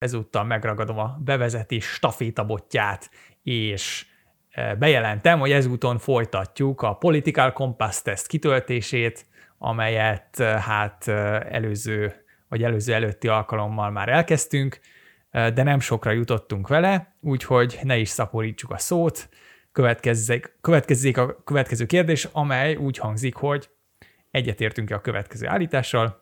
ezúttal megragadom a bevezetés stafétabotját, és e, bejelentem, hogy ezúton folytatjuk a Political Compass Test kitöltését, amelyet e, hát e, előző vagy előző előtti alkalommal már elkezdtünk, de nem sokra jutottunk vele, úgyhogy ne is szaporítsuk a szót. Következzék, következzék a következő kérdés, amely úgy hangzik, hogy egyetértünk-e a következő állítással.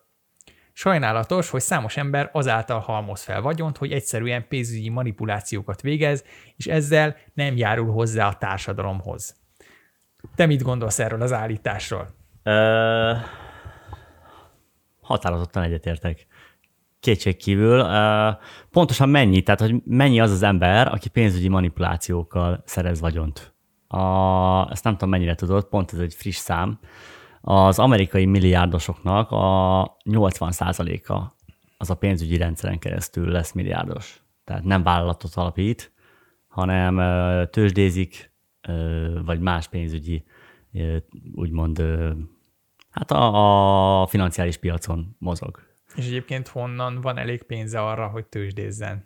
Sajnálatos, hogy számos ember azáltal halmoz fel vagyont, hogy egyszerűen pénzügyi manipulációkat végez, és ezzel nem járul hozzá a társadalomhoz. Te mit gondolsz erről az állításról? Ö, határozottan egyetértek. Kétség kívül. Pontosan mennyi? Tehát, hogy mennyi az az ember, aki pénzügyi manipulációkkal szerez vagyont? A, ezt nem tudom, mennyire tudod, pont ez egy friss szám. Az amerikai milliárdosoknak a 80%-a az a pénzügyi rendszeren keresztül lesz milliárdos. Tehát nem vállalatot alapít, hanem tőzsdézik, vagy más pénzügyi, úgymond, hát a, a financiális piacon mozog. És egyébként honnan van elég pénze arra, hogy tőzsdézzen?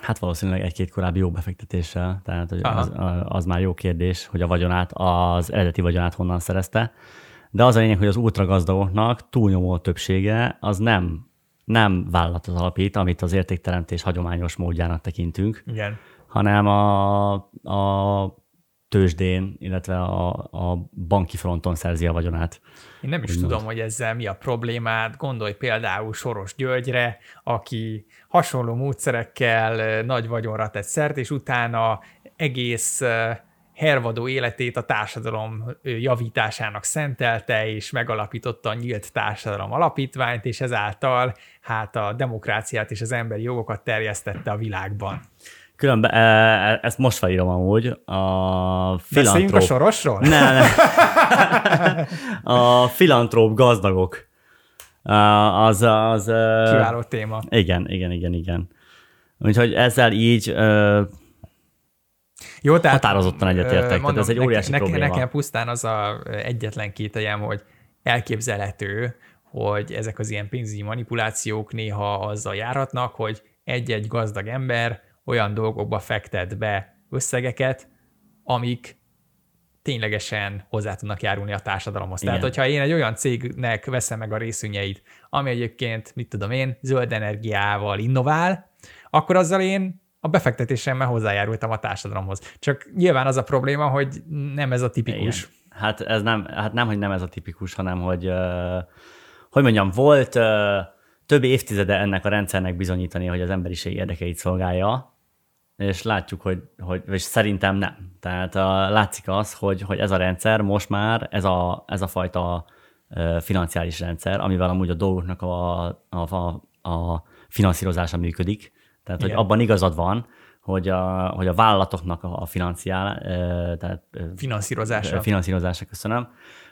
Hát valószínűleg egy-két korábbi jó befektetéssel, tehát hogy az, az már jó kérdés, hogy a vagyonát, az eredeti vagyonát honnan szerezte. De az a lényeg, hogy az ultragazdagoknak túlnyomó többsége az nem, nem vállalatot alapít, amit az értékteremtés hagyományos módjának tekintünk, Igen. hanem a, a tőzsdén, illetve a, a banki fronton szerzi a vagyonát. Én nem is Úgy tudom, mond. hogy ezzel mi a problémát. Gondolj például Soros Györgyre, aki hasonló módszerekkel nagy vagyonra tett szert, és utána egész hervadó életét a társadalom javításának szentelte, és megalapította a Nyílt Társadalom Alapítványt, és ezáltal hát a demokráciát és az emberi jogokat terjesztette a világban. Különben, e, e, ezt most felírom amúgy. A filantróp... a sorosról? Ne, ne. A filantróp gazdagok. Az, az... Kiváló téma. Igen, igen, igen, igen. Úgyhogy ezzel így jó, tehát, határozottan egyetértek, mondom, ez egy óriási nekem, probléma. Nekem pusztán az a egyetlen kételjem, hogy elképzelhető, hogy ezek az ilyen pénzügyi manipulációk néha azzal járatnak, hogy egy-egy gazdag ember olyan dolgokba fektet be összegeket, amik ténylegesen hozzá tudnak járulni a társadalomhoz. Igen. Tehát, hogyha én egy olyan cégnek veszem meg a részvényeit, ami egyébként, mit tudom én, zöld energiával innovál, akkor azzal én a befektetésemmel hozzájárultam a társadalomhoz. Csak nyilván az a probléma, hogy nem ez a tipikus. Igen. Hát ez nem, hát nem, hogy nem ez a tipikus, hanem hogy, hogy mondjam, volt több évtizede ennek a rendszernek bizonyítani, hogy az emberiség érdekeit szolgálja, és látjuk, hogy, hogy és szerintem nem. Tehát a, látszik az, hogy, hogy ez a rendszer most már, ez a, ez a fajta financiális rendszer, amivel amúgy a dolgoknak a, a, a, a finanszírozása működik, tehát, Igen. hogy abban igazad van, hogy a, hogy a vállalatoknak a financiál, tehát finanszírozása. finanszírozása, köszönöm,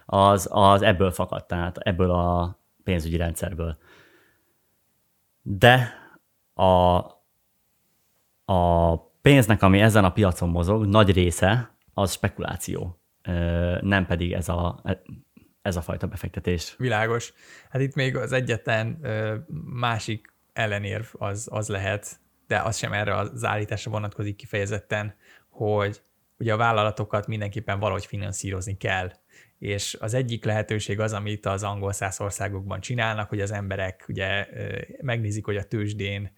az, az ebből fakad, tehát ebből a pénzügyi rendszerből. De a, a pénznek, ami ezen a piacon mozog, nagy része az spekuláció, nem pedig ez a, ez a fajta befektetés. Világos. Hát itt még az egyetlen másik ellenérv az, az lehet, de az sem erre az állításra vonatkozik kifejezetten, hogy ugye a vállalatokat mindenképpen valahogy finanszírozni kell. És az egyik lehetőség az, amit az angol száz országokban csinálnak, hogy az emberek ugye megnézik, hogy a tőzsdén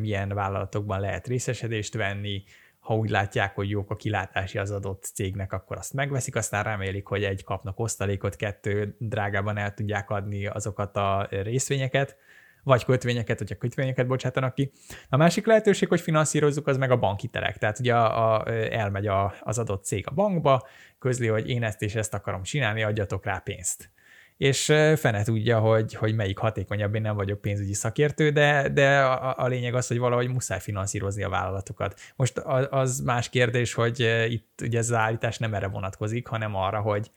milyen vállalatokban lehet részesedést venni, ha úgy látják, hogy jók a kilátási az adott cégnek, akkor azt megveszik, aztán remélik, hogy egy kapnak osztalékot, kettő drágában el tudják adni azokat a részvényeket, vagy kötvényeket, hogyha kötvényeket bocsátanak ki. A másik lehetőség, hogy finanszírozzuk, az meg a bankitelek. Tehát ugye a, a, elmegy a, az adott cég a bankba, közli, hogy én ezt és ezt akarom csinálni, adjatok rá pénzt és fene tudja, hogy, hogy melyik hatékonyabb, én nem vagyok pénzügyi szakértő, de, de a, a lényeg az, hogy valahogy muszáj finanszírozni a vállalatokat. Most az más kérdés, hogy itt ugye ez az állítás nem erre vonatkozik, hanem arra, hogy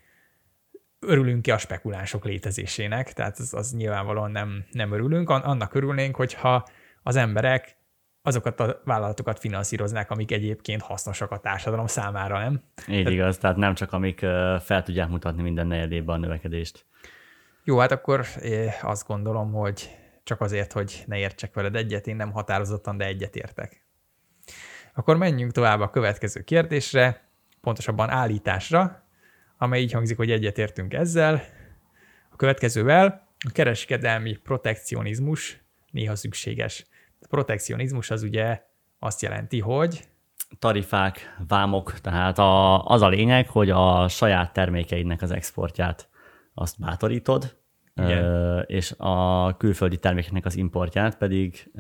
örülünk-e a spekulánsok létezésének, tehát az, az nyilvánvalóan nem, nem örülünk, annak örülnénk, hogyha az emberek azokat a vállalatokat finanszíroznák, amik egyébként hasznosak a társadalom számára, nem? Így tehát, igaz, tehát nem csak amik fel tudják mutatni minden negyedében a növekedést. Jó, hát akkor azt gondolom, hogy csak azért, hogy ne értsek veled egyet, én nem határozottan, de egyet értek. Akkor menjünk tovább a következő kérdésre, pontosabban állításra, amely így hangzik, hogy egyetértünk ezzel. A következővel a kereskedelmi protekcionizmus néha szükséges. A protekcionizmus az ugye azt jelenti, hogy tarifák, vámok, tehát a, az a lényeg, hogy a saját termékeidnek az exportját azt bátorítod, Igen. és a külföldi termékeknek az importját pedig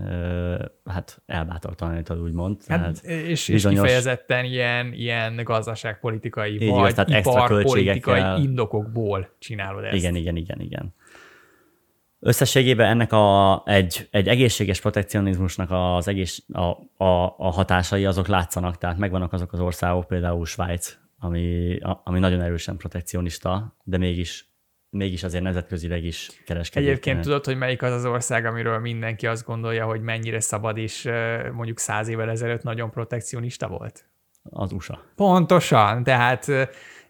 hát elbátortalanítod, úgymond. Hát, és, bizonyos... és kifejezetten ilyen, ilyen gazdaságpolitikai Így vagy tehát iparpolitikai indokokból csinálod ezt. Igen, igen, igen, igen. Összességében ennek a, egy, egy egészséges protekcionizmusnak az egész, a, a, a hatásai azok látszanak, tehát megvannak azok az országok, például Svájc, ami, a, ami nagyon erősen protekcionista, de mégis mégis azért nemzetközileg is kereskedik. Egyébként tudod, hogy melyik az az ország, amiről mindenki azt gondolja, hogy mennyire szabad, és mondjuk száz évvel ezelőtt nagyon protekcionista volt? Az USA. Pontosan, tehát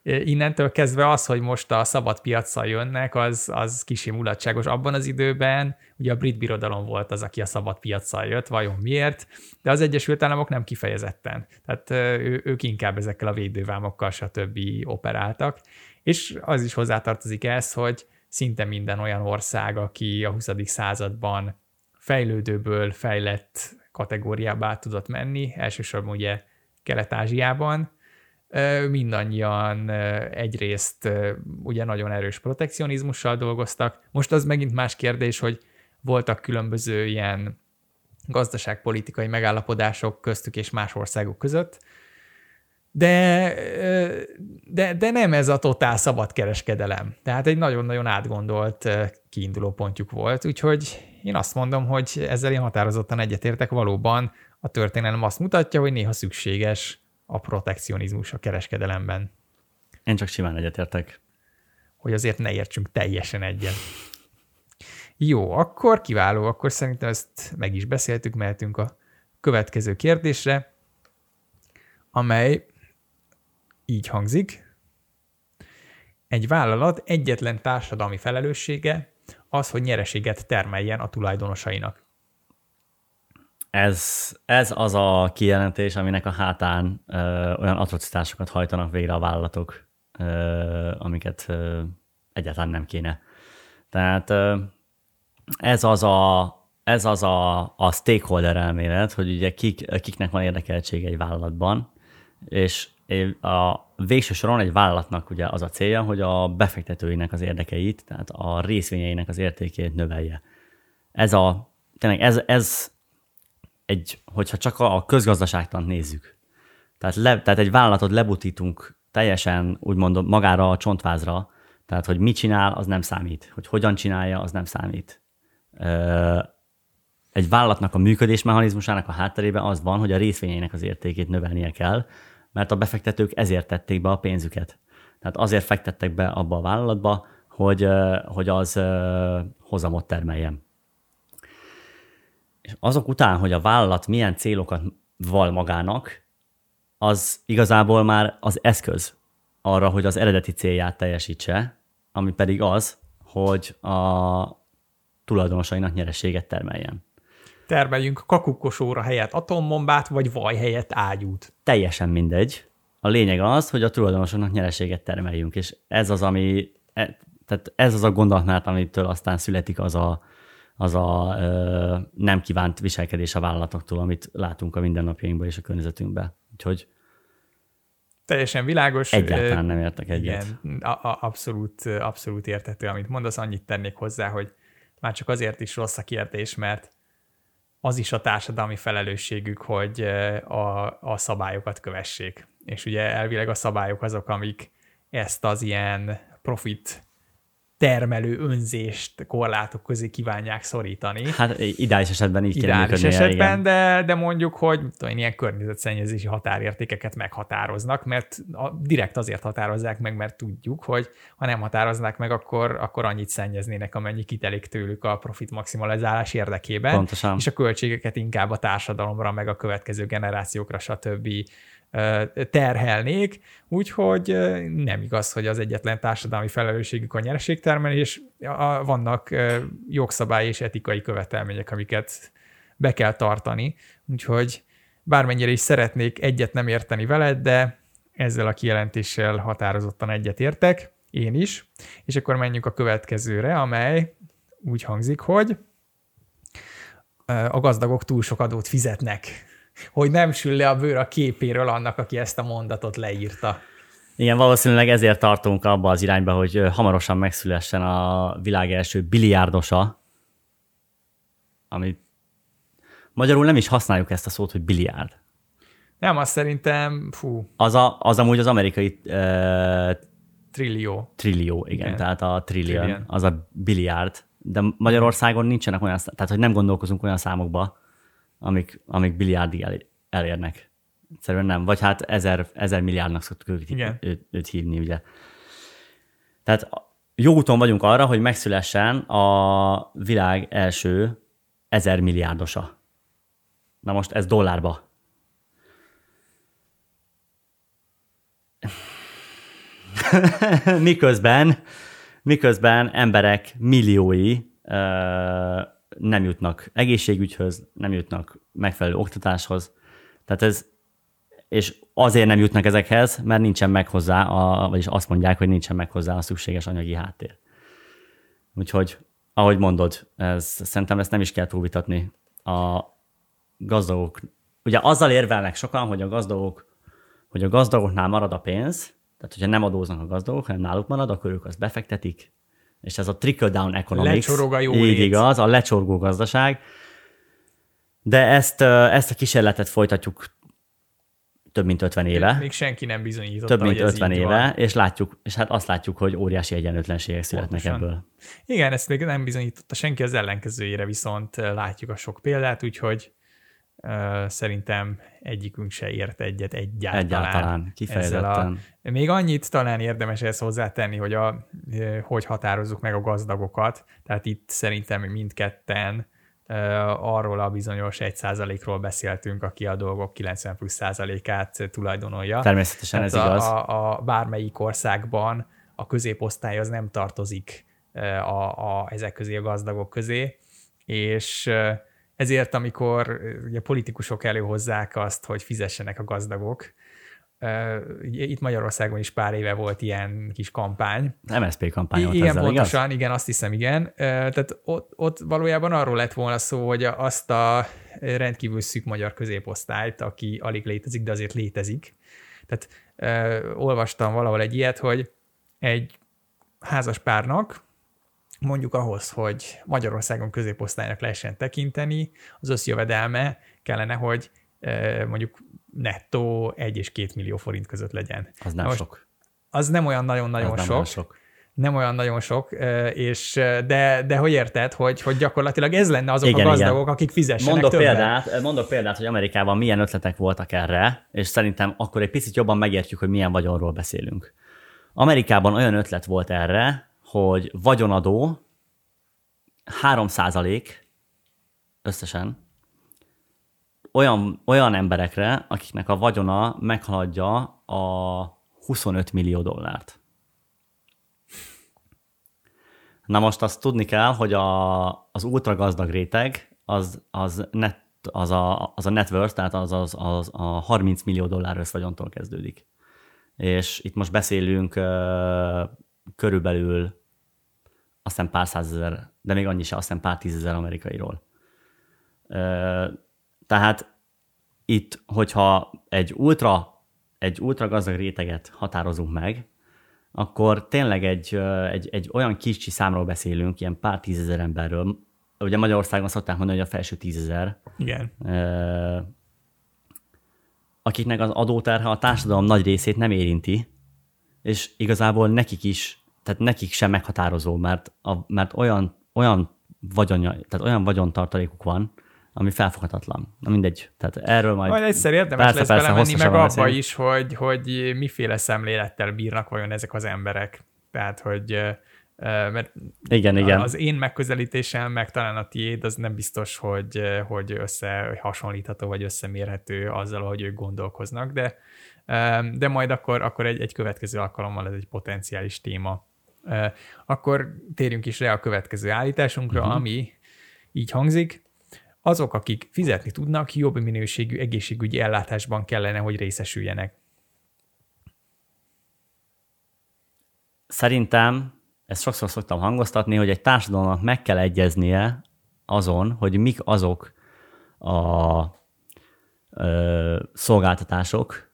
innentől kezdve az, hogy most a szabad piacra jönnek, az, az kicsi mulatságos. Abban az időben ugye a brit birodalom volt az, aki a szabad piacra jött, vajon miért, de az Egyesült Államok nem kifejezetten. Tehát ő, ők inkább ezekkel a védővámokkal stb. operáltak. És az is hozzátartozik ez, hogy szinte minden olyan ország, aki a 20. században fejlődőből fejlett kategóriába tudott menni, elsősorban ugye Kelet-Ázsiában, mindannyian egyrészt ugye nagyon erős protekcionizmussal dolgoztak. Most az megint más kérdés, hogy voltak különböző ilyen gazdaságpolitikai megállapodások köztük és más országok között, de, de, de nem ez a totál szabad kereskedelem. Tehát egy nagyon-nagyon átgondolt kiinduló pontjuk volt, úgyhogy én azt mondom, hogy ezzel én határozottan egyetértek, valóban a történelem azt mutatja, hogy néha szükséges a protekcionizmus a kereskedelemben. Én csak simán egyetértek. Hogy azért ne értsünk teljesen egyen. Jó, akkor kiváló, akkor szerintem ezt meg is beszéltük, mehetünk a következő kérdésre, amely így hangzik. Egy vállalat egyetlen társadalmi felelőssége az, hogy nyereséget termeljen a tulajdonosainak. Ez, ez az a kijelentés, aminek a hátán ö, olyan atrocitásokat hajtanak végre a vállalatok, ö, amiket ö, egyáltalán nem kéne. Tehát ö, ez az a, ez az a, a stakeholder elmélet, hogy ugye kik, kiknek van érdekeltsége egy vállalatban, és a végső soron egy vállalatnak ugye az a célja, hogy a befektetőinek az érdekeit, tehát a részvényeinek az értékét növelje. Ez a, tényleg ez, ez egy, hogyha csak a közgazdaságtant nézzük, tehát, le, tehát egy vállalatot lebutítunk teljesen úgymond magára a csontvázra, tehát hogy mit csinál, az nem számít. Hogy hogyan csinálja, az nem számít. Egy vállalatnak a működésmechanizmusának a hátterében az van, hogy a részvényeinek az értékét növelnie kell, mert a befektetők ezért tették be a pénzüket. Tehát azért fektettek be abba a vállalatba, hogy, hogy az hozamot termeljen. És azok után, hogy a vállalat milyen célokat val magának, az igazából már az eszköz arra, hogy az eredeti célját teljesítse, ami pedig az, hogy a tulajdonosainak nyereséget termeljen termeljünk kakukkosóra helyett atombombát, vagy vaj helyett ágyút. Teljesen mindegy. A lényeg az, hogy a tulajdonosoknak nyereséget termeljünk, és ez az, ami, e, tehát ez az a gondolatmát, amitől aztán születik az a, az a ö, nem kívánt viselkedés a vállalatoktól, amit látunk a mindennapjainkban és a környezetünkben. Úgyhogy Teljesen világos. Egyáltalán nem értek egyet. Igen, a, a, abszolút, abszolút értető, amit mondasz. Annyit tennék hozzá, hogy már csak azért is rossz a kérdés, mert az is a társadalmi felelősségük, hogy a, a szabályokat kövessék. És ugye elvileg a szabályok azok, amik ezt az ilyen profit termelő önzést korlátok közé kívánják szorítani. Hát ideális esetben így ideális kell esetben, igen. de, de mondjuk, hogy tudom, ilyen környezetszennyezési határértékeket meghatároznak, mert a, direkt azért határozzák meg, mert tudjuk, hogy ha nem határoznák meg, akkor, akkor annyit szennyeznének, amennyi kitelik tőlük a profit maximalizálás érdekében, Pontosan. és a költségeket inkább a társadalomra, meg a következő generációkra, stb terhelnék, úgyhogy nem igaz, hogy az egyetlen társadalmi felelősségük a nyereségtermelés, vannak jogszabály és etikai követelmények, amiket be kell tartani, úgyhogy bármennyire is szeretnék egyet nem érteni veled, de ezzel a kijelentéssel határozottan egyet értek, én is, és akkor menjünk a következőre, amely úgy hangzik, hogy a gazdagok túl sok adót fizetnek, hogy nem sül le a bőr a képéről annak, aki ezt a mondatot leírta. Igen, valószínűleg ezért tartunk abba az irányba, hogy hamarosan megszülessen a világ első biliárdosa, ami magyarul nem is használjuk ezt a szót, hogy biliárd. Nem, azt szerintem, fú. Az, a, az amúgy az amerikai uh, trillió. Trillió, igen, igen. tehát a trillion, trillion, az a biliárd, de Magyarországon nincsenek olyan, tehát hogy nem gondolkozunk olyan számokba, amik, amik biliárdig el, elérnek. Egyszerűen nem. Vagy hát ezer, ezer milliárdnak szoktuk őt, őt, őt hívni, ugye. Tehát jó úton vagyunk arra, hogy megszülessen a világ első ezer milliárdosa. Na most ez dollárba. miközben, miközben emberek milliói nem jutnak egészségügyhöz, nem jutnak megfelelő oktatáshoz. Tehát ez, és azért nem jutnak ezekhez, mert nincsen meg hozzá, a, vagyis azt mondják, hogy nincsen meg hozzá a szükséges anyagi háttér. Úgyhogy, ahogy mondod, ez, szerintem ezt nem is kell túlvitatni. A gazdagok, ugye azzal érvelnek sokan, hogy a gazdagok, hogy a gazdagoknál marad a pénz, tehát hogyha nem adóznak a gazdagok, hanem náluk marad, akkor ők azt befektetik, és ez a trickle-down economics. Lecsorog a jó Így igaz, a lecsorgó gazdaság. De ezt, ezt a kísérletet folytatjuk több mint 50 éve. Még senki nem bizonyította, Több mint 50 éve, van. és látjuk, és hát azt látjuk, hogy óriási egyenlőtlenségek születnek Pontosan. ebből. Igen, ezt még nem bizonyította senki, az ellenkezőjére viszont látjuk a sok példát, úgyhogy szerintem egyikünk se ért egyet egyáltalán. Egyáltalán, kifejezetten. A, még annyit talán érdemes ezt hozzátenni, hogy a, hogy határozzuk meg a gazdagokat. Tehát itt szerintem mindketten arról a bizonyos 1%-ról beszéltünk, aki a dolgok 90 plusz százalékát tulajdonolja. Természetesen ez a, igaz. A, a bármelyik országban a középosztály az nem tartozik a, a, ezek közé a gazdagok közé, és ezért, amikor ugye politikusok előhozzák azt, hogy fizessenek a gazdagok, itt Magyarországon is pár éve volt ilyen kis kampány. MSZP kampány volt Igen, ezzel, pontosan, igaz? igen, azt hiszem, igen. Tehát ott, ott valójában arról lett volna szó, hogy azt a rendkívül szűk magyar középosztályt, aki alig létezik, de azért létezik. Tehát olvastam valahol egy ilyet, hogy egy házas párnak mondjuk ahhoz, hogy Magyarországon középosztálynak lehessen tekinteni, az összjövedelme kellene, hogy mondjuk nettó 1 és 2 millió forint között legyen. Az nem Most sok. Az nem olyan nagyon-nagyon sok. Nem sok. Nem olyan nagyon sok, és de, de hogy érted, hogy, hogy gyakorlatilag ez lenne azok igen, a gazdagok, igen. akik fizessenek mondok többet. példát, mondok példát, hogy Amerikában milyen ötletek voltak erre, és szerintem akkor egy picit jobban megértjük, hogy milyen vagyonról beszélünk. Amerikában olyan ötlet volt erre, hogy vagyonadó 3% összesen olyan, olyan emberekre, akiknek a vagyona meghaladja a 25 millió dollárt. Na most azt tudni kell, hogy a, az ultra gazdag réteg az, az, net, az, a, az a net worth, tehát az, az, az a 30 millió dollár összvagyontól kezdődik. És itt most beszélünk körülbelül azt hiszem pár százezer, de még annyi sem, azt hiszem pár tízezer amerikairól. Tehát itt, hogyha egy ultra, egy ultra gazdag réteget határozunk meg, akkor tényleg egy, egy, egy olyan kicsi számról beszélünk, ilyen pár tízezer emberről. Ugye Magyarországon szokták mondani, hogy a felső tízezer. Igen. Akiknek az adóterhe a társadalom nagy részét nem érinti, és igazából nekik is, tehát nekik sem meghatározó, mert, a, mert olyan, olyan vagyonja, tehát olyan vagyontartalékuk van, ami felfoghatatlan. Na mindegy. Tehát erről majd... Majd egyszer érdemes persze, lesz persze, belemenni meg abba is, hogy, hogy miféle szemlélettel bírnak vajon ezek az emberek. Tehát, hogy mert igen, igen. az én megközelítésem, meg talán a tiéd, az nem biztos, hogy, hogy összehasonlítható, vagy összemérhető azzal, ahogy ők gondolkoznak, de, de majd akkor, akkor egy, egy következő alkalommal ez egy potenciális téma. Akkor térjünk is rá a következő állításunkra, uh-huh. ami így hangzik. Azok, akik fizetni tudnak, jobb minőségű egészségügyi ellátásban kellene, hogy részesüljenek. Szerintem, ezt sokszor szoktam hangoztatni, hogy egy társadalomnak meg kell egyeznie azon, hogy mik azok a ö, szolgáltatások,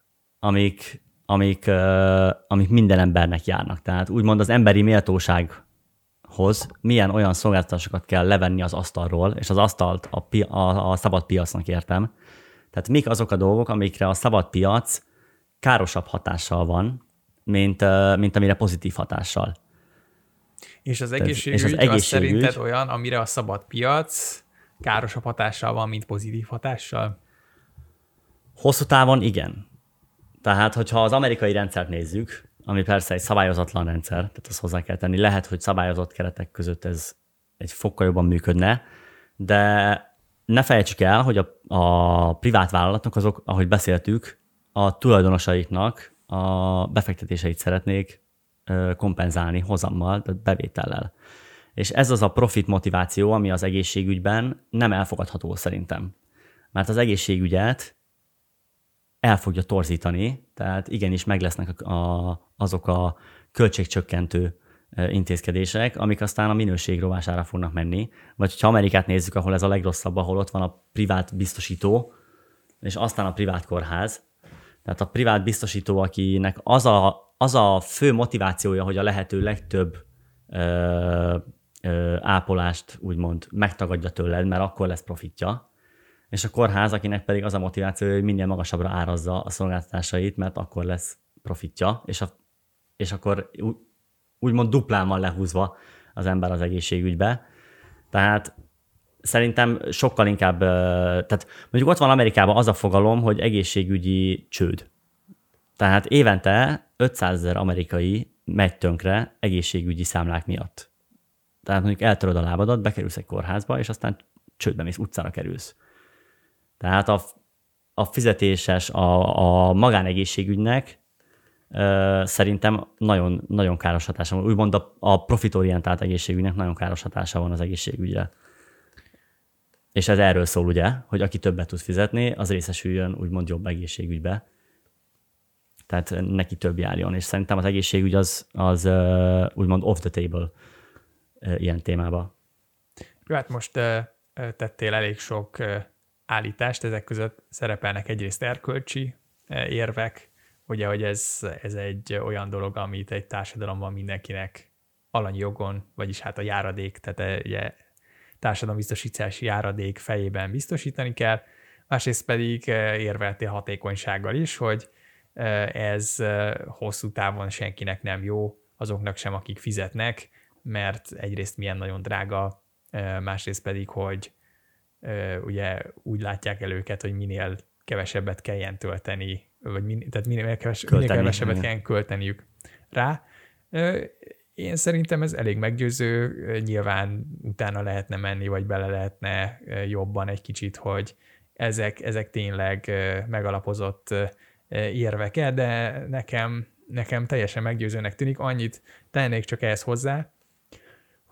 amik, amik, ö, amik minden embernek járnak. Tehát úgymond az emberi méltósághoz milyen olyan szolgáltatásokat kell levenni az asztalról, és az asztalt a, pi, a, a szabad piacnak értem. Tehát mik azok a dolgok, amikre a szabad piac károsabb hatással van, mint, mint amire pozitív hatással. És az egészségügy, és az, egészségügy az szerinted olyan, amire a szabad piac károsabb hatással van, mint pozitív hatással? Hosszú távon igen. Tehát, hogyha az amerikai rendszert nézzük, ami persze egy szabályozatlan rendszer, tehát azt hozzá kell tenni, lehet, hogy szabályozott keretek között ez egy fokkal jobban működne, de ne felejtsük el, hogy a, a privát vállalatok azok, ahogy beszéltük, a tulajdonosaiknak a befektetéseit szeretnék kompenzálni hozammal, tehát bevétellel. És ez az a profit motiváció, ami az egészségügyben nem elfogadható szerintem. Mert az egészségügyet el fogja torzítani, tehát igenis meg lesznek a, azok a költségcsökkentő intézkedések, amik aztán a minőség rovására fognak menni. Vagy ha Amerikát nézzük, ahol ez a legrosszabb, ahol ott van a privát biztosító, és aztán a privát kórház, tehát a privát biztosító, akinek az a, az a fő motivációja, hogy a lehető legtöbb ö, ö, ápolást úgymond megtagadja tőled, mert akkor lesz profitja, és a kórház, akinek pedig az a motivációja, hogy minél magasabbra árazza a szolgáltatásait, mert akkor lesz profitja, és, a, és akkor úgymond duplán van lehúzva az ember az egészségügybe. Tehát szerintem sokkal inkább, tehát mondjuk ott van Amerikában az a fogalom, hogy egészségügyi csőd. Tehát évente 500 ezer amerikai megy tönkre egészségügyi számlák miatt. Tehát mondjuk eltöröd a lábadat, bekerülsz egy kórházba, és aztán csődbe mész, utcára kerülsz. Tehát a, a fizetéses, a, a magánegészségügynek ö, szerintem nagyon, nagyon káros hatása van. Úgymond a, a profitorientált egészségügynek nagyon káros hatása van az egészségügyre. És ez erről szól ugye, hogy aki többet tud fizetni, az részesüljön úgymond jobb egészségügybe. Tehát neki több járjon. És szerintem az egészségügy az, az úgymond off the table ilyen témába. Jó, hát most tettél elég sok állítást, ezek között szerepelnek egyrészt erkölcsi uh, érvek, ugye, hogy ez, ez egy olyan dolog, amit egy társadalomban mindenkinek alanyjogon, vagyis hát a járadék, tehát ugye társadalombiztosítási járadék fejében biztosítani kell, másrészt pedig eh, érvelti hatékonysággal is, hogy eh, ez eh, hosszú távon senkinek nem jó, azoknak sem, akik fizetnek, mert egyrészt milyen nagyon drága, másrészt pedig, hogy ugye úgy látják el őket, hogy minél kevesebbet kelljen tölteni, vagy min, tehát minél, keves, minél kevesebbet kelljen költeniük rá. Én szerintem ez elég meggyőző, nyilván utána lehetne menni, vagy bele lehetne jobban egy kicsit, hogy ezek, ezek tényleg megalapozott érvek de nekem, nekem teljesen meggyőzőnek tűnik. Annyit tennék csak ehhez hozzá,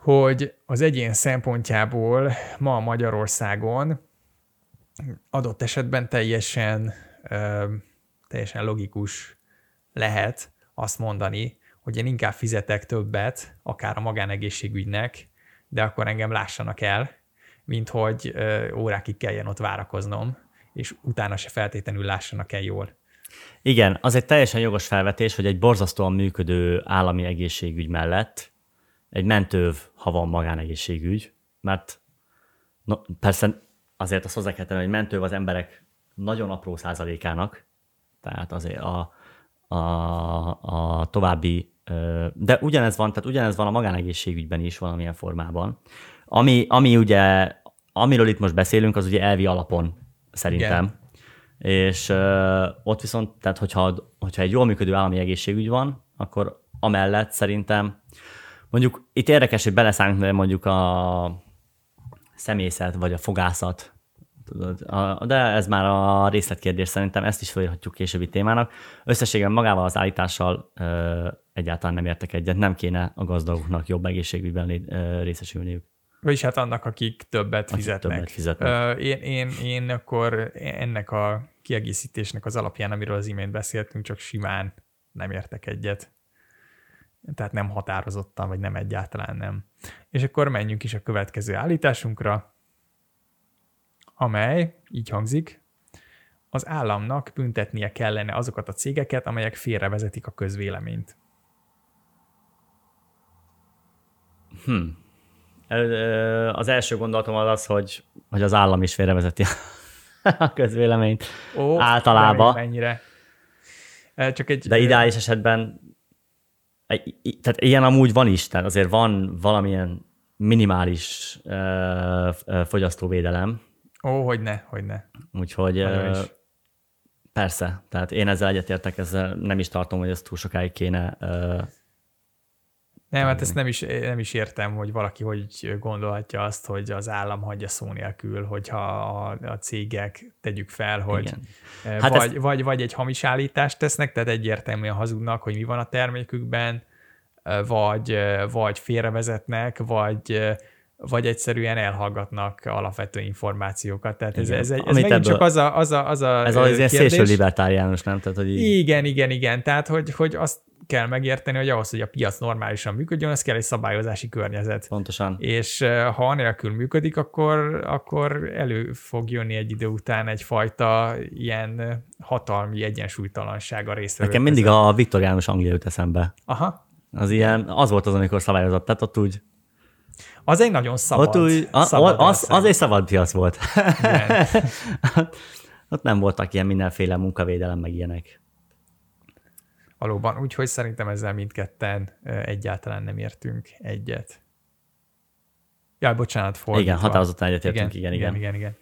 hogy az egyén szempontjából ma Magyarországon adott esetben teljesen, teljesen logikus lehet azt mondani, hogy én inkább fizetek többet, akár a magánegészségügynek, de akkor engem lássanak el, mint hogy órákig kelljen ott várakoznom, és utána se feltétlenül lássanak el jól. Igen, az egy teljesen jogos felvetés, hogy egy borzasztóan működő állami egészségügy mellett egy mentőv, ha van magánegészségügy, mert no, persze azért azt hozzá kell tenni, hogy mentőv az emberek nagyon apró százalékának, tehát azért a, a, a további, de ugyanez van, tehát ugyanez van a magánegészségügyben is valamilyen formában. Ami, ami ugye, amiről itt most beszélünk, az ugye elvi alapon szerintem. Igen. És uh, ott viszont, tehát hogyha, hogyha egy jól működő állami egészségügy van, akkor amellett szerintem Mondjuk itt érdekes, hogy beleszállunk mondjuk a személyzet, vagy a fogászat, tudod, a, de ez már a részletkérdés, szerintem ezt is felírhatjuk későbbi témának. Összességében magával az állítással ö, egyáltalán nem értek egyet, nem kéne a gazdagoknak jobb egészségügyben részesülniük. Vagyis hát annak, akik többet akik fizetnek. Többet fizetnek. Én, én, én akkor ennek a kiegészítésnek az alapján, amiről az imént beszéltünk, csak simán nem értek egyet. Tehát nem határozottan, vagy nem egyáltalán nem. És akkor menjünk is a következő állításunkra, amely így hangzik, az államnak büntetnie kellene azokat a cégeket, amelyek félrevezetik a közvéleményt. Hmm. Az első gondolatom az az, hogy, hogy az állam is félrevezeti a közvéleményt. Ó, Általában. Mennyire. Csak egy, De ideális esetben, tehát ilyen amúgy van is, tehát azért van valamilyen minimális uh, fogyasztóvédelem. Ó, hogy ne, hogy ne. Úgyhogy uh, persze, tehát én ezzel egyetértek, ezzel nem is tartom, hogy ezt túl sokáig kéne uh, nem, hát ezt nem is, nem is értem, hogy valaki hogy gondolhatja azt, hogy az állam hagyja szó nélkül, hogyha a, a cégek tegyük fel, hogy Igen. Hát vagy, ezt... vagy, vagy egy hamis állítást tesznek, tehát egyértelműen hazudnak, hogy mi van a termékükben, vagy, vagy félrevezetnek, vagy vagy egyszerűen elhallgatnak alapvető információkat. Tehát ez, ez, egy, ez megint ebből, csak az a, az a, az a Ez az ilyen szélső libertáriánus, nem? Tehát, hogy így... Igen, igen, igen. Tehát, hogy, hogy azt kell megérteni, hogy ahhoz, hogy a piac normálisan működjön, az kell egy szabályozási környezet. Pontosan. És ha anélkül működik, akkor, akkor elő fog jönni egy idő után egyfajta ilyen hatalmi egyensúlytalanság a részre. Nekem mindig a viktoriánus Anglia jut eszembe. Aha. Az ilyen, az volt az, amikor szabályozott, tehát ott úgy az egy nagyon szabad. Ott úgy, a, szabad az, az egy szabad piac volt. ott nem voltak ilyen mindenféle munkavédelem, meg ilyenek. Valóban, úgyhogy szerintem ezzel mindketten egyáltalán nem értünk egyet. Ja, bocsánat, fordítva. Igen, határozottan egyetértünk, igen, igen, igen, igen, igen.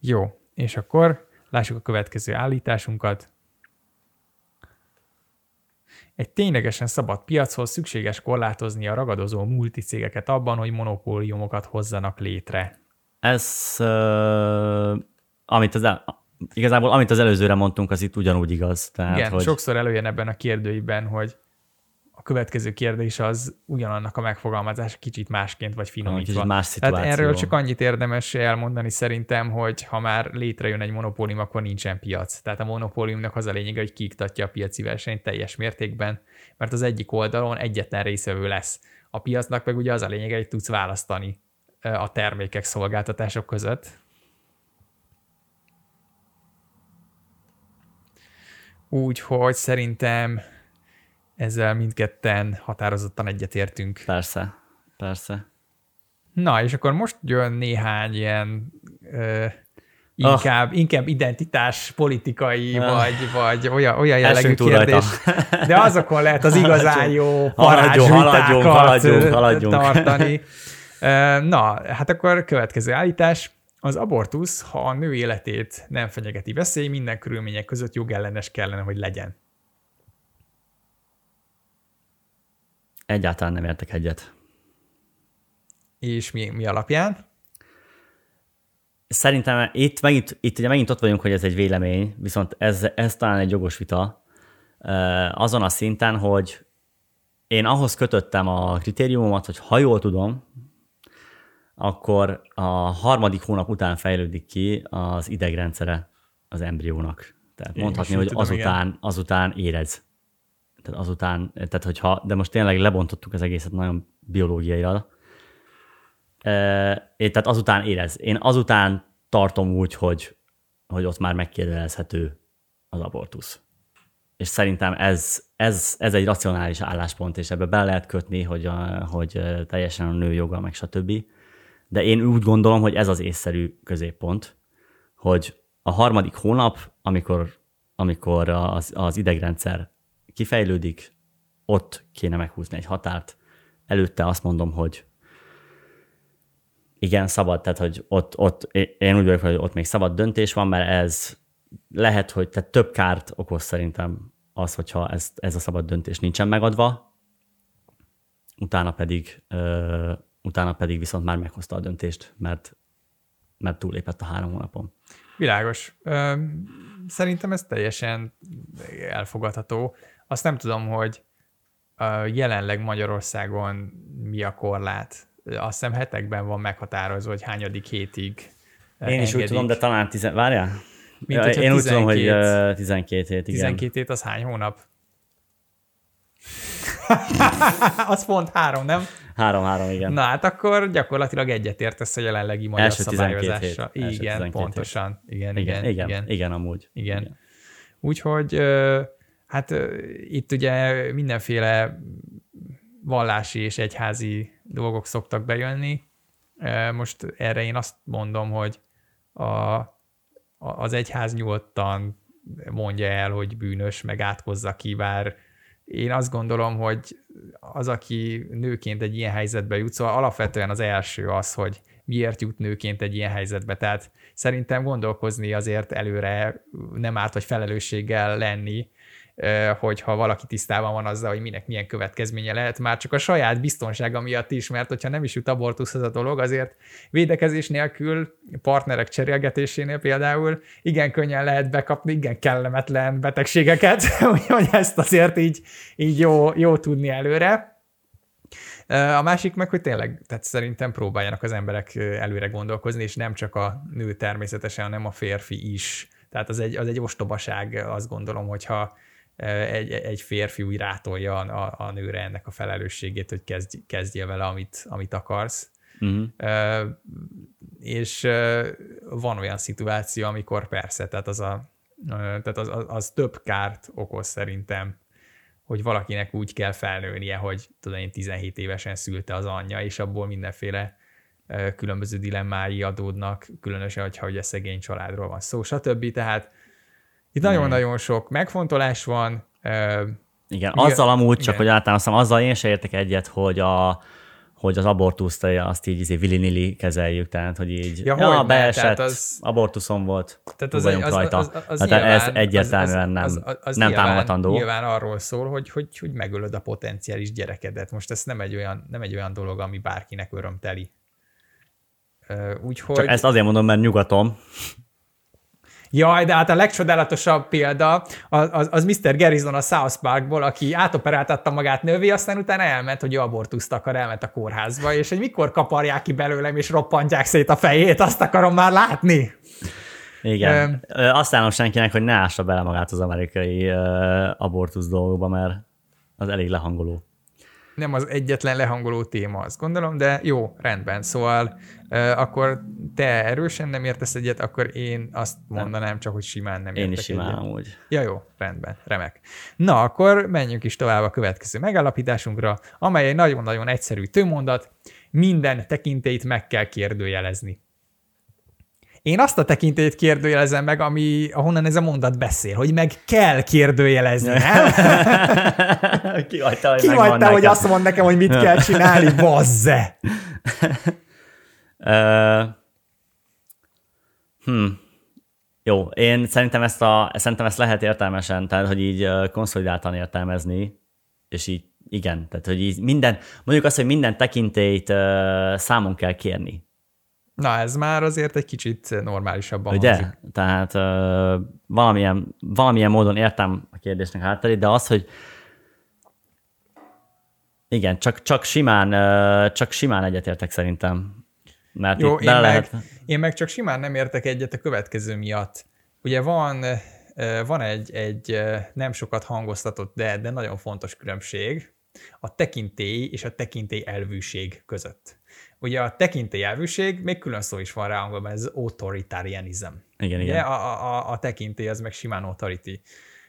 Jó, és akkor lássuk a következő állításunkat. Egy ténylegesen szabad piachoz szükséges korlátozni a ragadozó multicégeket abban, hogy monopóliumokat hozzanak létre. Ez, uh, amit az, igazából amit az előzőre mondtunk, az itt ugyanúgy igaz. Tehát, Igen, hogy... sokszor előjön ebben a kérdőiben, hogy következő kérdés az ugyanannak a megfogalmazás kicsit másként vagy finomítva. Kicsit más szituáció. Erről csak annyit érdemes elmondani szerintem, hogy ha már létrejön egy monopólium, akkor nincsen piac. Tehát a monopóliumnak az a lényege, hogy kiiktatja a piaci versenyt teljes mértékben, mert az egyik oldalon egyetlen részvevő lesz. A piacnak meg ugye az a lényege, hogy tudsz választani a termékek, szolgáltatások között, Úgyhogy szerintem ezzel mindketten határozottan egyetértünk. Persze, persze. Na, és akkor most jön néhány ilyen ö, inkább, oh. inkább identitás politikai, oh. vagy, vagy olyan, olyan jellegű kérdés. De azokon lehet az igazán jó parázsvitákat haladjunk, haladjunk, tartani. Na, hát akkor következő állítás. Az abortusz, ha a nő életét nem fenyegeti veszély, minden körülmények között jogellenes kellene, hogy legyen. Egyáltalán nem értek egyet. És mi, mi alapján? Szerintem itt, megint, itt ugye megint ott vagyunk, hogy ez egy vélemény, viszont ez, ez talán egy jogos vita azon a szinten, hogy én ahhoz kötöttem a kritériumomat, hogy ha jól tudom, akkor a harmadik hónap után fejlődik ki az idegrendszere az embriónak. Tehát Én mondhatni, hogy tudom, azután, igen. azután érez. Tehát azután, tehát hogyha, de most tényleg lebontottuk az egészet nagyon biológiaira. E, tehát azután érez. Én azután tartom úgy, hogy, hogy ott már megkérdezhető az abortusz. És szerintem ez, ez, ez egy racionális álláspont, és ebbe be lehet kötni, hogy, a, hogy teljesen a nő joga, meg stb de én úgy gondolom, hogy ez az észszerű középpont, hogy a harmadik hónap, amikor, amikor az, az idegrendszer kifejlődik, ott kéne meghúzni egy határt. Előtte azt mondom, hogy igen, szabad, tehát hogy ott, ott én úgy vagyok, hogy ott még szabad döntés van, mert ez lehet, hogy tehát több kárt okoz szerintem az, hogyha ez, ez a szabad döntés nincsen megadva, utána pedig, ö, utána pedig viszont már meghozta a döntést, mert, mert túlépett a három hónapon. Világos. Szerintem ez teljesen elfogadható. Azt nem tudom, hogy jelenleg Magyarországon mi a korlát. Azt hiszem hetekben van meghatározva, hogy hányadik hétig Én engedik. is úgy tudom, de talán tizen... Várjál? Mint, ja, én 12, úgy tudom, hogy 12 hét, igen. 12 hét az hány hónap? az pont három, nem? Három-három, igen. Na hát akkor gyakorlatilag egyetértesz a jelenlegi magyar első szabályozással. Igen, első pontosan. Igen, igen, igen, igen, igen, igen amúgy. Igen. igen. Úgyhogy hát itt ugye mindenféle vallási és egyházi dolgok szoktak bejönni. Most erre én azt mondom, hogy a, az egyház nyugodtan mondja el, hogy bűnös, meg átkozza ki, bár én azt gondolom, hogy az, aki nőként egy ilyen helyzetbe jut, szóval alapvetően az első az, hogy miért jut nőként egy ilyen helyzetbe. Tehát szerintem gondolkozni azért előre nem árt, vagy felelősséggel lenni, hogyha valaki tisztában van azzal, hogy minek milyen következménye lehet, már csak a saját biztonsága miatt is, mert hogyha nem is jut abortuszhoz a dolog, azért védekezés nélkül, partnerek cserélgetésénél például igen könnyen lehet bekapni igen kellemetlen betegségeket, úgyhogy ezt azért így, így jó, jó tudni előre. A másik meg, hogy tényleg, tehát szerintem próbáljanak az emberek előre gondolkozni, és nem csak a nő természetesen, hanem a férfi is. Tehát az egy, az egy ostobaság, azt gondolom, hogyha egy, egy férfi úgy rátolja a, a nőre ennek a felelősségét, hogy kezdj, kezdje vele, amit, amit akarsz. Uh-huh. Uh, és uh, van olyan szituáció, amikor persze, tehát az, a, uh, tehát az, az, az több kárt okoz szerintem, hogy valakinek úgy kell felnőnie, hogy tudom én 17 évesen szülte az anyja, és abból mindenféle különböző dilemmái adódnak, különösen, hogyha ugye szegény családról van szó, stb. Tehát itt nagyon-nagyon sok megfontolás van. Igen, azzal amúgy, igen. csak hogy általában azzal én se értek egyet, hogy a, hogy az abortuszt azt így izé villinili kezeljük, tehát hogy így ja, ja beesett, az, abortuszon volt, tehát az, vagyunk az, rajta. Az, az, az hát nyilván, ez egyértelműen nem, az, az, az nem nyilván, támogatandó. Nyilván arról szól, hogy, hogy, hogy megölöd a potenciális gyerekedet. Most ez nem egy olyan, nem egy olyan dolog, ami bárkinek örömteli. Úgyhogy... Csak ezt azért mondom, mert nyugatom, Jaj, de hát a legcsodálatosabb példa az, az, az Mr. Garrison a South Parkból, aki átoperáltatta magát nővé, aztán utána elment, hogy abortuszt akar, elment a kórházba, és hogy mikor kaparják ki belőlem, és roppantják szét a fejét, azt akarom már látni. Igen. Um, Azt állom senkinek, hogy ne ássa bele magát az amerikai abortusz dolgokba, mert az elég lehangoló nem az egyetlen lehangoló téma, azt gondolom, de jó, rendben. Szóval uh, akkor te erősen nem értesz egyet, akkor én azt mondanám csak, hogy simán nem értek Én is simán egyet. amúgy. Ja, jó, rendben, remek. Na, akkor menjünk is tovább a következő megállapításunkra, amely egy nagyon-nagyon egyszerű tőmondat, minden tekintélyt meg kell kérdőjelezni. Én azt a tekintélyt kérdőjelezem meg, ami, ahonnan ez a mondat beszél, hogy meg kell kérdőjelezni, nem? Ki hagyta, hogy, Ki hagyta, hogy azt mond nekem, hogy mit kell csinálni, bazze! uh, hmm. Jó, én szerintem ezt, a, szerintem ezt lehet értelmesen, tehát hogy így konszolidáltan értelmezni, és így igen, tehát hogy így minden, mondjuk azt, hogy minden tekintélyt uh, számon kell kérni. Na, ez már azért egy kicsit normálisabban Ugye? Hangzik. Tehát uh, valamilyen, valamilyen módon értem a kérdésnek hátterét, de az, hogy igen, csak, csak simán, csak simán egyetértek szerintem. Mert Jó, én, lehet... meg, én meg csak simán nem értek egyet a következő miatt. Ugye van, van egy, egy nem sokat hangoztatott, de, de nagyon fontos különbség a tekintély és a tekintély elvűség között. Ugye a tekintélyelvűség, még külön szó is van rá angolban, ez authoritarianism. Igen, igen. A, a, a tekintély az meg simán authority.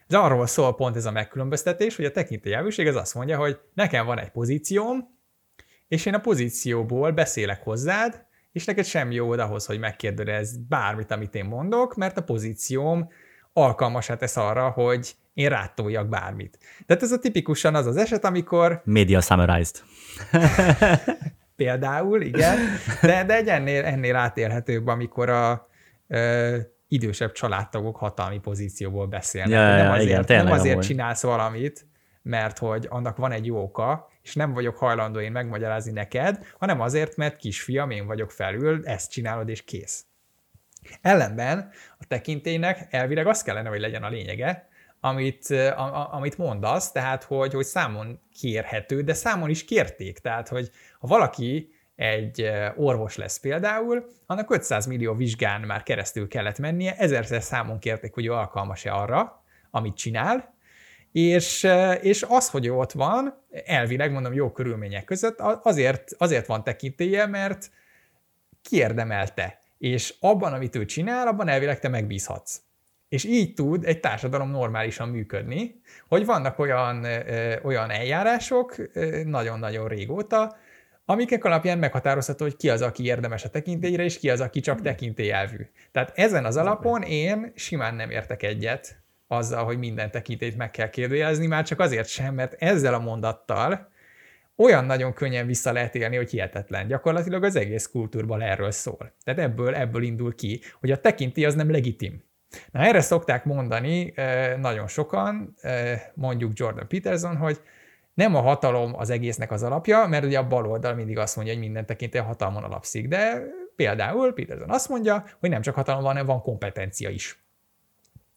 De arról szól pont ez a megkülönböztetés, hogy a tekintélyelvűség az azt mondja, hogy nekem van egy pozícióm, és én a pozícióból beszélek hozzád, és neked semmi jó ahhoz, hogy megkérdez bármit, amit én mondok, mert a pozícióm alkalmasát tesz arra, hogy én rátoljak bármit. Tehát ez a tipikusan az az eset, amikor... Media summarized. például, igen, de, de egy ennél, ennél átélhetőbb, amikor a ö, idősebb családtagok hatalmi pozícióból beszélnek. Ja, nem azért, igen, nem azért csinálsz valamit, mert hogy annak van egy jó oka, és és nem vagyok hajlandó én megmagyarázni neked, hanem azért, mert kisfiam, én vagyok felül, ezt csinálod, és kész. Ellenben a tekintélynek elvileg az kellene, hogy legyen a lényege, amit, a, a, amit mondasz, tehát hogy, hogy számon kérhető, de számon is kérték. Tehát, hogy ha valaki egy orvos lesz például, annak 500 millió vizsgán már keresztül kellett mennie, ezerszer számon kérték, hogy ő alkalmas-e arra, amit csinál, és, és az, hogy ott van, elvileg mondom jó körülmények között, azért, azért van tekintélye, mert kiérdemelte. És abban, amit ő csinál, abban elvileg te megbízhatsz. És így tud egy társadalom normálisan működni, hogy vannak olyan, olyan eljárások nagyon-nagyon régóta, amikek alapján meghatározható, hogy ki az, aki érdemes a tekintélyre, és ki az, aki csak tekintélyelvű. Tehát ezen az alapon én simán nem értek egyet azzal, hogy minden tekintélyt meg kell kérdőjelezni, már csak azért sem, mert ezzel a mondattal olyan nagyon könnyen vissza lehet élni, hogy hihetetlen. Gyakorlatilag az egész kultúrban erről szól. Tehát ebből, ebből indul ki, hogy a tekintély az nem legitim. Na erre szokták mondani nagyon sokan, mondjuk Jordan Peterson, hogy nem a hatalom az egésznek az alapja, mert ugye a bal oldal mindig azt mondja, hogy minden tekintély a hatalmon alapszik, de például Peterson azt mondja, hogy nem csak hatalom van, hanem van kompetencia is.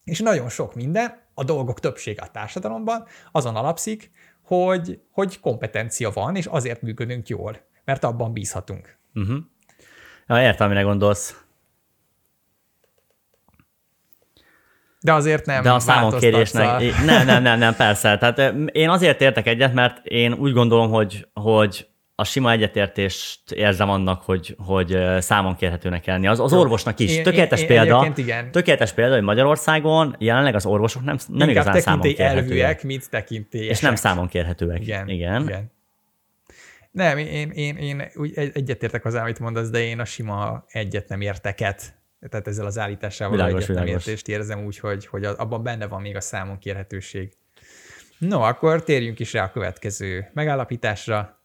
És nagyon sok minden, a dolgok többsége a társadalomban azon alapszik, hogy, hogy kompetencia van, és azért működünk jól, mert abban bízhatunk. Uh-huh. Ja, értem, mire gondolsz. De azért nem De a számonkérésnek, nem, nem, nem, nem, persze. Tehát én azért értek egyet, mert én úgy gondolom, hogy, hogy a sima egyetértést érzem annak, hogy, hogy számon kérhetőnek lenni. Az, az orvosnak is. Én, tökéletes én, példa, igen. tökéletes példa, hogy Magyarországon jelenleg az orvosok nem, nem igazán számon kérhetőek. mint tekintélyesek. És nem számon kérhetőek. Igen. igen. igen. Nem, én, én, én úgy egyetértek az, amit mondasz, de én a sima egyet nem érteket tehát ezzel az állítással világos, egyet nem értést érzem úgy, hogy, hogy abban benne van még a számon kérhetőség. No, akkor térjünk is rá a következő megállapításra.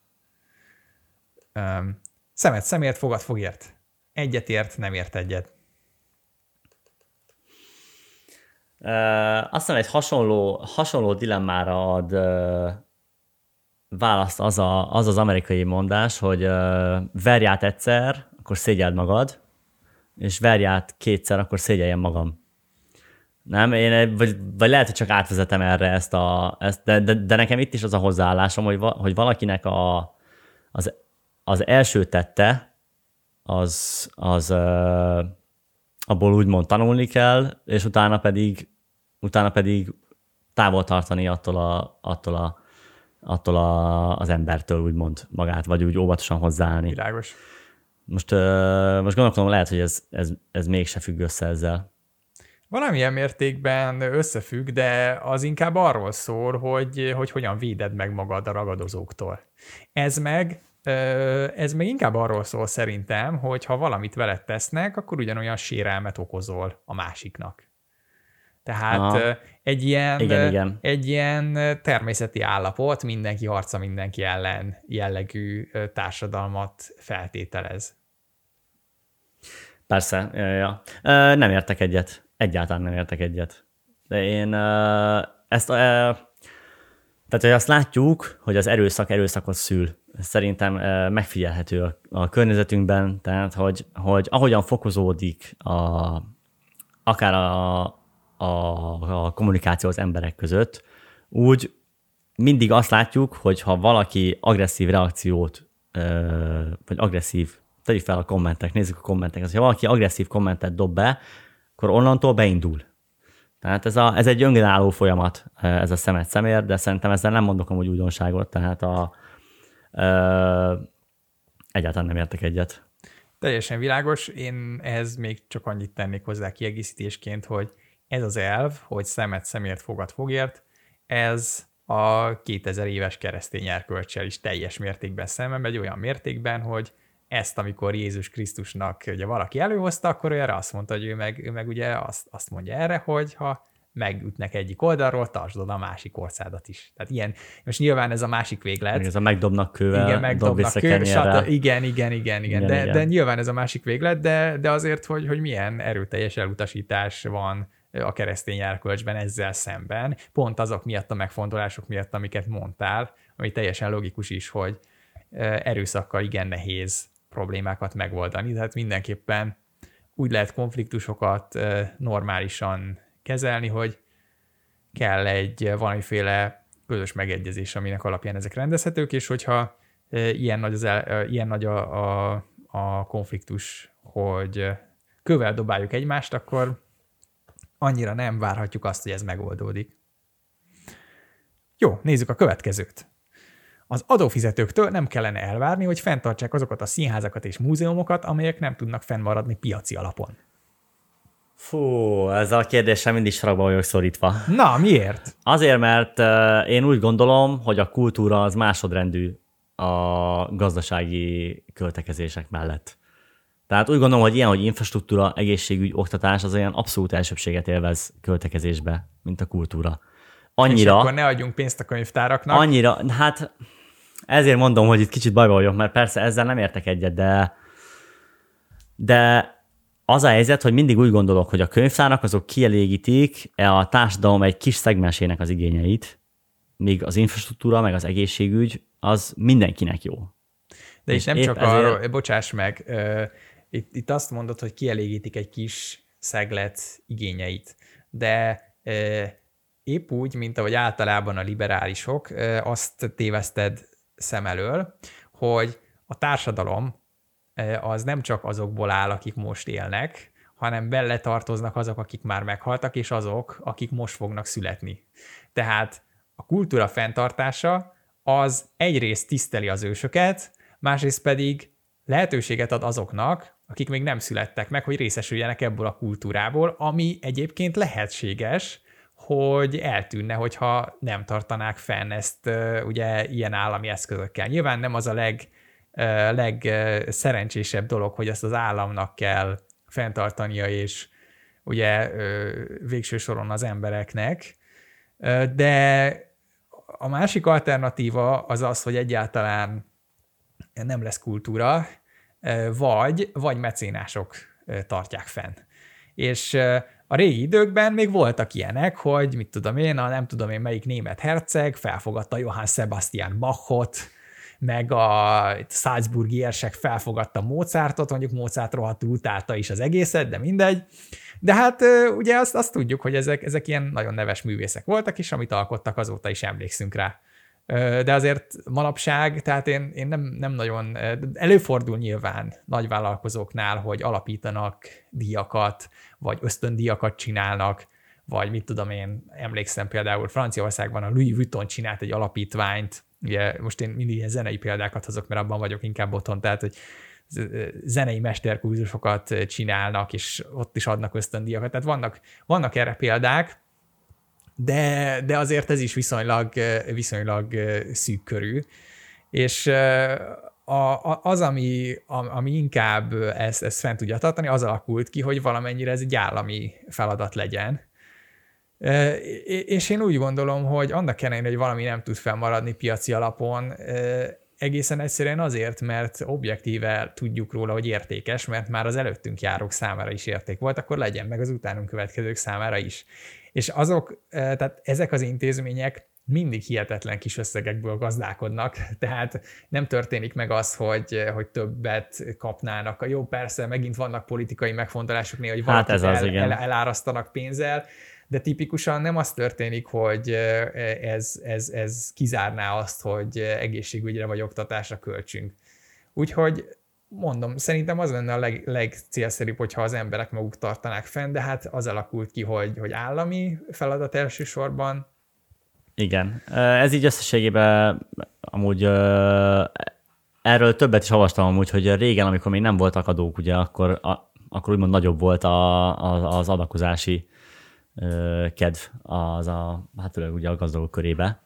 Um, szemet szemért, fogad fogért. Egyet ért, nem ért egyet. Uh, azt hiszem, egy hasonló, hasonló dilemmára ad uh, választ az, a, az az amerikai mondás, hogy uh, verj át egyszer, akkor szégyeld magad, és verj át kétszer, akkor szégyeljem magam. Nem, én, vagy, vagy lehet, hogy csak átvezetem erre ezt a, ezt, de, de, de, nekem itt is az a hozzáállásom, hogy, va, hogy valakinek a, az az első tette, az, az uh, abból úgymond tanulni kell, és utána pedig, utána pedig távol tartani attól, a, attól, a, attól a, az embertől úgymond magát, vagy úgy óvatosan hozzáállni. Világos. Most, most gondolom, lehet, hogy ez, ez, ez mégse függ össze ezzel. Valamilyen mértékben összefügg, de az inkább arról szól, hogy, hogy hogyan véded meg magad a ragadozóktól. Ez meg ez még inkább arról szól szerintem, hogy ha valamit veled tesznek, akkor ugyanolyan sérelmet okozol a másiknak. Tehát Aha. egy ilyen, igen, igen. egy ilyen természeti állapot, mindenki harca mindenki ellen jellegű társadalmat feltételez. Persze, ja, ja. nem értek egyet. Egyáltalán nem értek egyet. De én ezt, tehát hogy azt látjuk, hogy az erőszak erőszakot szül szerintem megfigyelhető a, a környezetünkben, tehát hogy, hogy ahogyan fokozódik a, akár a, a, a kommunikáció az emberek között, úgy mindig azt látjuk, hogy ha valaki agresszív reakciót, vagy agresszív, tegyük fel a kommentek, nézzük a kommenteket, ha valaki agresszív kommentet dob be, akkor onnantól beindul. Tehát ez, a, ez egy önálló folyamat, ez a szemet szemér, de szerintem ezzel nem mondok amúgy újdonságot, tehát a, Egyáltalán nem értek egyet. Teljesen világos. Én ehhez még csak annyit tennék hozzá kiegészítésként, hogy ez az elv, hogy szemet szemért, fogad fogért, ez a 2000 éves keresztény erkölcsel is teljes mértékben szemben megy, olyan mértékben, hogy ezt, amikor Jézus Krisztusnak ugye valaki előhozta, akkor ő erre azt mondta, hogy ő meg, ő meg ugye azt, azt mondja erre, hogy ha megütnek egyik oldalról, tartsd oda a másik orszádat is. Tehát ilyen, most nyilván ez a másik véglet. Ez a megdobnak kővel, igen, megdobnak dob kővel, igen, igen, igen, igen, igen, de, igen. de nyilván ez a másik véglet, de, de azért, hogy, hogy milyen erőteljes elutasítás van a keresztény járkölcsben ezzel szemben, pont azok miatt a megfontolások miatt, amiket mondtál, ami teljesen logikus is, hogy erőszakkal igen nehéz problémákat megoldani, tehát mindenképpen úgy lehet konfliktusokat normálisan kezelni, hogy kell egy valamiféle közös megegyezés, aminek alapján ezek rendezhetők, és hogyha ilyen nagy, az el, ilyen nagy a, a, a konfliktus, hogy kövel dobáljuk egymást, akkor annyira nem várhatjuk azt, hogy ez megoldódik. Jó, nézzük a következőt. Az adófizetőktől nem kellene elvárni, hogy fenntartsák azokat a színházakat és múzeumokat, amelyek nem tudnak fennmaradni piaci alapon. Fú, ez a kérdésem mindig sarokba vagyok szorítva. Na, miért? Azért, mert én úgy gondolom, hogy a kultúra az másodrendű a gazdasági költekezések mellett. Tehát úgy gondolom, hogy ilyen, hogy infrastruktúra, egészségügy, oktatás az olyan abszolút elsőbséget élvez költekezésbe, mint a kultúra. Annyira... És akkor ne adjunk pénzt a könyvtáraknak. Annyira, hát ezért mondom, hogy itt kicsit bajba vagyok, mert persze ezzel nem értek egyet, de, de az a helyzet, hogy mindig úgy gondolok, hogy a könyvtárak azok kielégítik a társadalom egy kis szegmensének az igényeit, míg az infrastruktúra, meg az egészségügy az mindenkinek jó. De és nem csak ezért... arról, bocsáss meg, itt, itt azt mondod, hogy kielégítik egy kis szeglet igényeit, de épp úgy, mint ahogy általában a liberálisok, azt téveszted szem elől, hogy a társadalom az nem csak azokból áll, akik most élnek, hanem bele tartoznak azok, akik már meghaltak, és azok, akik most fognak születni. Tehát a kultúra fenntartása az egyrészt tiszteli az ősöket, másrészt pedig lehetőséget ad azoknak, akik még nem születtek meg, hogy részesüljenek ebből a kultúrából, ami egyébként lehetséges, hogy eltűnne, hogyha nem tartanák fenn ezt ugye ilyen állami eszközökkel. Nyilván nem az a leg legszerencsésebb dolog, hogy ezt az államnak kell fenntartania, és ugye végső soron az embereknek, de a másik alternatíva az az, hogy egyáltalán nem lesz kultúra, vagy, vagy mecénások tartják fenn. És a régi időkben még voltak ilyenek, hogy mit tudom én, a nem tudom én melyik német herceg felfogadta Johann Sebastian Bachot, meg a Salzburgi érsek felfogadta Mozartot, mondjuk Mozart rohadtul utálta is az egészet, de mindegy. De hát ugye azt, azt tudjuk, hogy ezek, ezek ilyen nagyon neves művészek voltak, és amit alkottak, azóta is emlékszünk rá. De azért manapság, tehát én, én nem, nem nagyon, előfordul nyilván nagyvállalkozóknál, hogy alapítanak díjakat, vagy ösztöndíjakat csinálnak, vagy mit tudom én, emlékszem például Franciaországban a Louis Vuitton csinált egy alapítványt, ugye most én mindig ilyen zenei példákat hozok, mert abban vagyok inkább otthon, tehát hogy zenei mesterkurzusokat csinálnak, és ott is adnak ösztöndíjakat, tehát vannak, vannak erre példák, de, de azért ez is viszonylag, viszonylag szűk körű, és a, a, az, ami, a, ami inkább ezt, ezt fent tudja tartani, az alakult ki, hogy valamennyire ez egy állami feladat legyen, és én úgy gondolom, hogy annak ellenére, hogy valami nem tud felmaradni piaci alapon, egészen egyszerűen azért, mert objektíve tudjuk róla, hogy értékes, mert már az előttünk járók számára is érték volt, akkor legyen meg az utánunk következők számára is. És azok, tehát ezek az intézmények mindig hihetetlen kis összegekből gazdálkodnak, tehát nem történik meg az, hogy, hogy többet kapnának. Jó, persze, megint vannak politikai megfontolások néha, hogy hát ez az, el, el, elárasztanak pénzzel, de tipikusan nem az történik, hogy ez, ez, ez kizárná azt, hogy egészségügyre vagy oktatásra költsünk. Úgyhogy mondom, szerintem az lenne a leg, legcélszerűbb, hogyha az emberek maguk tartanák fenn, de hát az alakult ki, hogy, hogy állami feladat elsősorban. Igen, ez így összességében amúgy erről többet is olvastam amúgy, hogy régen, amikor még nem voltak adók, ugye, akkor, a, akkor úgymond nagyobb volt a, a, az adakozási kedv az a, hát ugye a gazdagok körébe.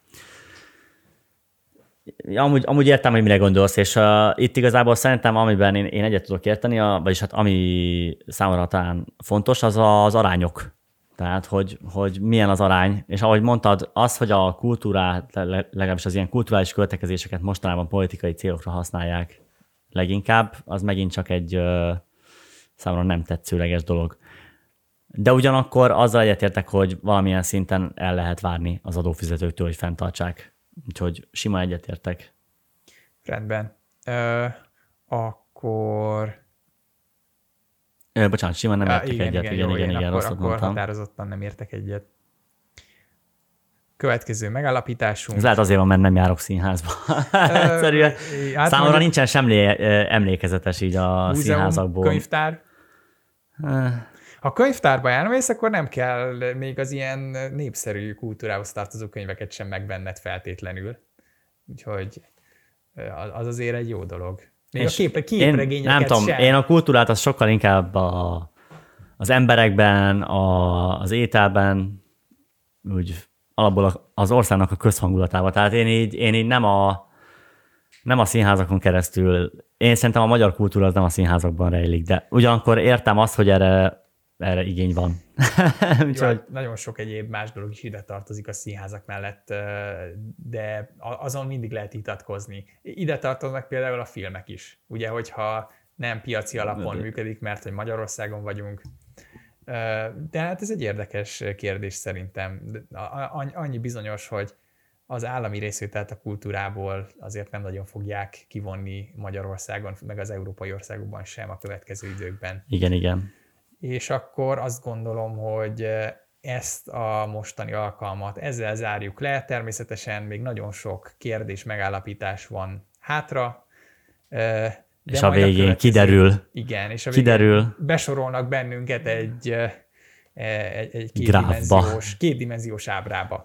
Amúgy, amúgy értem, hogy mire gondolsz, és uh, itt igazából szerintem, amiben én, én egyet tudok érteni, a, vagyis hát ami számomra talán fontos, az a, az arányok. Tehát, hogy, hogy milyen az arány, és ahogy mondtad, az, hogy a kultúrát, legalábbis az ilyen kulturális költekezéseket mostanában politikai célokra használják leginkább, az megint csak egy uh, számomra nem tetszőleges dolog. De ugyanakkor azzal egyetértek, hogy valamilyen szinten el lehet várni az adófizetőktől, hogy fenntartsák. Úgyhogy sima egyetértek. Rendben. Ö, akkor... Ö, bocsánat, simán nem értek igen, egyet. igen, Igen, jó, igen, igen, igen, akkor, akkor mondtam. határozottan nem értek egyet. Következő megállapításunk. Ez lehet azért van, mert nem járok színházba. Egyszerűen hát számomra mondjuk nincsen semmi emlékezetes így a múzeum, színházakból. könyvtár. Ha könyvtárba elmész, akkor nem kell még az ilyen népszerű kultúrához tartozó könyveket sem megvenned feltétlenül. Úgyhogy az azért egy jó dolog. Még És a kép, Én nem tudom, sem. én a kultúrát az sokkal inkább a, az emberekben, a, az ételben, úgy alapból az országnak a közhangulatában. Tehát én így, én így nem a nem a színházakon keresztül, én szerintem a magyar kultúra az nem a színházakban rejlik, de ugyanakkor értem azt, hogy erre, erre igény van. Jó, Úgyhogy hát nagyon sok egyéb más dolog is ide tartozik a színházak mellett, de azon mindig lehet vitatkozni. Ide tartoznak például a filmek is. Ugye, hogyha nem piaci alapon De- működik, mert hogy Magyarországon vagyunk. De hát ez egy érdekes kérdés szerintem. Annyi bizonyos, hogy az állami részvételt a kultúrából azért nem nagyon fogják kivonni Magyarországon, meg az európai országokban sem a következő időkben igen, igen. És akkor azt gondolom, hogy ezt a mostani alkalmat ezzel zárjuk le. Természetesen még nagyon sok kérdés, megállapítás van hátra. De és a végén következő- kiderül, Igen, és a végén kiderül, besorolnak bennünket egy, eh, egy, egy kétdimenziós, kétdimenziós ábrába.